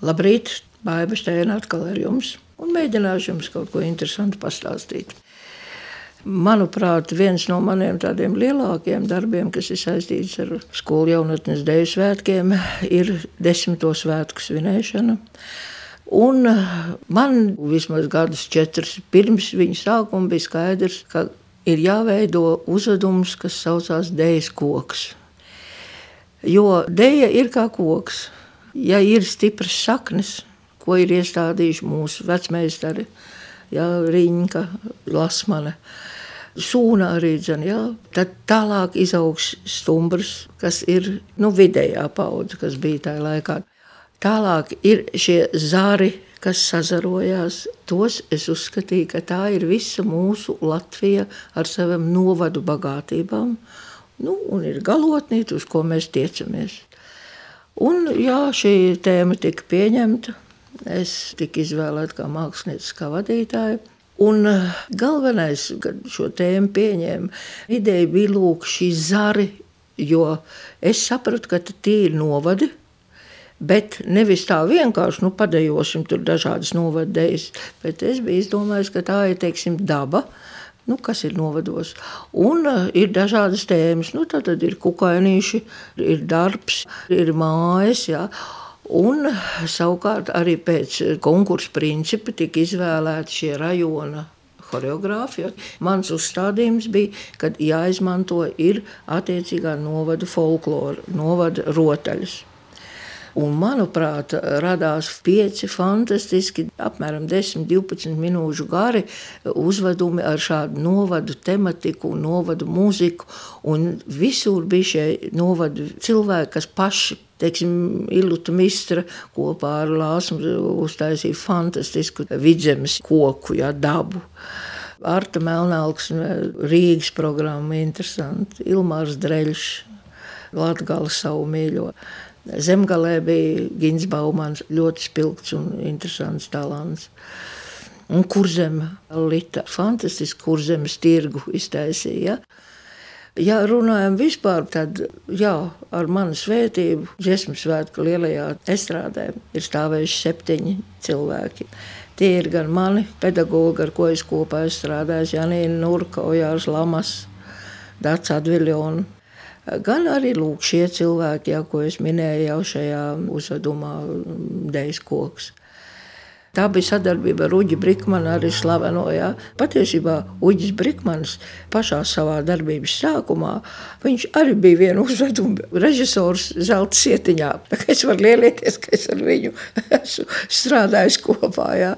Labrīt, Baiba Steina atkal ar jums un mēģināšu jums kaut ko interesantu pastāstīt. Manuprāt, viens no maniem tādiem lielākiem darbiem, kas ir saistīts ar skolu jaunatnes dēļu svētkiem, ir desmito svētku svinēšana. Un man vismaz gadus četrus pirms viņa sākuma bija skaidrs, ka ir jāveido uzvedums, kas saucās dēļas koks. Jo dēļa ir kā koks. Ja ir stipras saknes, ko ir iestādījuši mūsu vecmeistari, ja, Riņķa, Lasmane, Sūna arī dzen, ja, tad tālāk izaugs stumbrs, kas ir nu, vidējā paudze, kas bija tajā laikā. Tālāk ir šie zari, kas sazarojās. Tos es uzskatīju, ka tā ir visa mūsu Latvija ar savām novadu bagātībām. Nu, un ir galotnīte, uz ko mēs tiecamies. Un, jā, šī tēma tika pieņemta. Es tiku izvēlēta kā mākslinieca, kā vadītāja. Un galvenais, kad šo tēmu pieņēma, ideja bija lūk šī zari, jo es sapratu, ka tie ir novadi, Bet nevis tā vienkārši nu, padejosim tur dažādas novadējas, bet es biju izdomājis, ka tā ir teiksim, daba, nu, kas ir novados. Un uh, ir dažādas tēmas. Nu, tad, tad ir kukainīši, ir darbs, ir mājas. Jā. Un savukārt arī pēc konkursu principa tika izvēlēti šie rajona choreogrāfija. Mans uzstādījums bija, ka jāizmanto ir attiecīgā novada folklora, novada rotaļas. Un, manuprāt, radās pieci fantastiski, apmēram 10, 12 minūšu gari uzvedumi ar šādu novadu tematiku, novadu mūziku. Un visur bija šie novadu cilvēki, kas paši teiksim, Ilūta Mistra kopā ar Lāsmu uztaisīja fantastisku vidzemes koku, ja, dabu. Arta Melnāks, Rīgas programma, interesanti. Ilmārs Dreļš, Latgala savu mīļo. Zemgalē bija Gins Baumans, ļoti spilgts un interesants talants. Un kurzem, Lita, fantastiski kurzemes tirgu iztaisīja. Ja runājam vispār, tad jā, ar manu svētību, dziesmu svētku lielajā estrādē ir stāvējuši septiņi cilvēki. Tie ir gan mani pedagogi, ar ko es kopā esmu strādājis, Janīna Nurka, Ojārs Lamas, Dats Adviljona gan arī lūk, šie cilvēki, ja, ko es minēju jau šajā uzvedumā, Dejas koks. Tā bija sadarbība ar Uģi Brīsmanu, arī slaveno. Ja. Patiesībā Uģis Brīsmans pašā savā darbības sākumā arī bija viena uzveduma režisors Zelta sietiņā. Es varu lielieties, ka es ar viņu esmu strādājis kopā. Ja.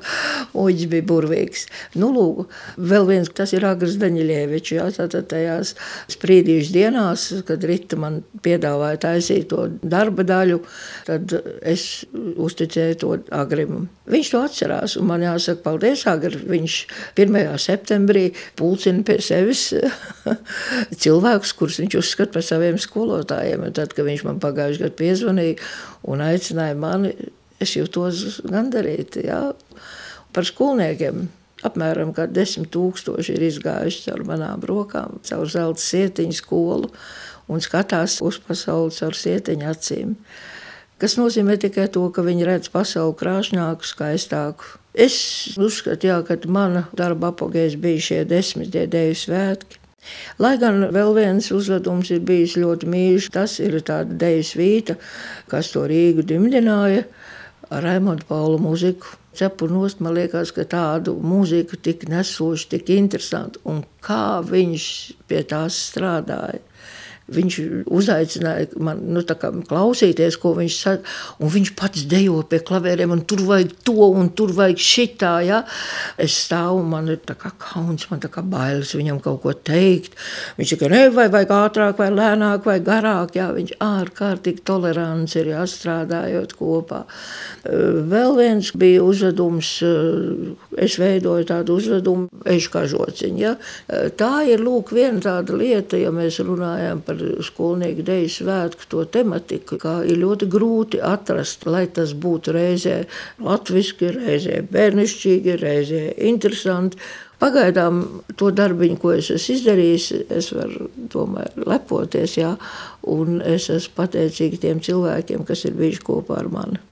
Uģis bija burvīgs. Nu, lūk, vēl viens, tas ir Agris Daņļievičs. Tātad tajās sprīdīšu dienās, kad Rita man piedāvāja taisīt to darba daļu, tad es uzticēju to Agrim. Viņš to atcerās. Un man jāsaka, paldies, Agri. Viņš 1. septembrī pulcina pie sevis cilvēkus, kurus viņš uzskata par saviem skolotājiem. Un tad, kad viņš man pagājušajā gadā piezvanīja un aicināja mani, es jūtos gandarīti. Jā. Par skolniekiem apmēram 10,000 ir izgājuši caur manām rokām, caur zelta sietiņu skolu un skatās uz pasauli caur sietiņu acīm kas nozīmē tikai to, ka viņi redz pasauli krāšņāku, skaistāku. Es uzskatu, jā, ka mana darba apgājējs bija šie desmitie dēļu svētki. Lai gan vēl viens uzvedums ir bijis ļoti mīļš, tas ir tāda dēļu svīta, kas to Rīgu dimdināja ar Raimondu Paulu muziku. Cepurnos man liekas, ka tādu mūziku tik nesošu, tik interesantu un kā viņš pie tās strādāja. Viņš uzaicināja man nu, klausīties, ko viņš saka. Viņš pats dejo pie klavieriem, un tur vajag to, un tur vajag šitā. Ja? Es stāvu, man ir kā kauns, man kā bailes viņam kaut ko teikt. Viņš saka, ne, vai vajag ātrāk, vai lēnāk, vai garāk. Ja? Viņš ārkārtīgi tolerants ir jāstrādājot kopā. Vēl viens bija uzvedums, es veidoju tādu uzvedumu, ešu kā žociņu. Ja? Tā ir lūk viena tāda lieta, ja mēs runājam par skolnieku deju svētku to tematiku, kā ir ļoti grūti atrast, lai tas būtu reizē latviski, reizē bērnišķīgi, reizē interesanti. Pagaidām to darbiņu, ko es esmu izdarījis, es varu tomēr lepoties, jā, un es esmu pateicīga tiem cilvēkiem, kas ir bijuši kopā ar mani.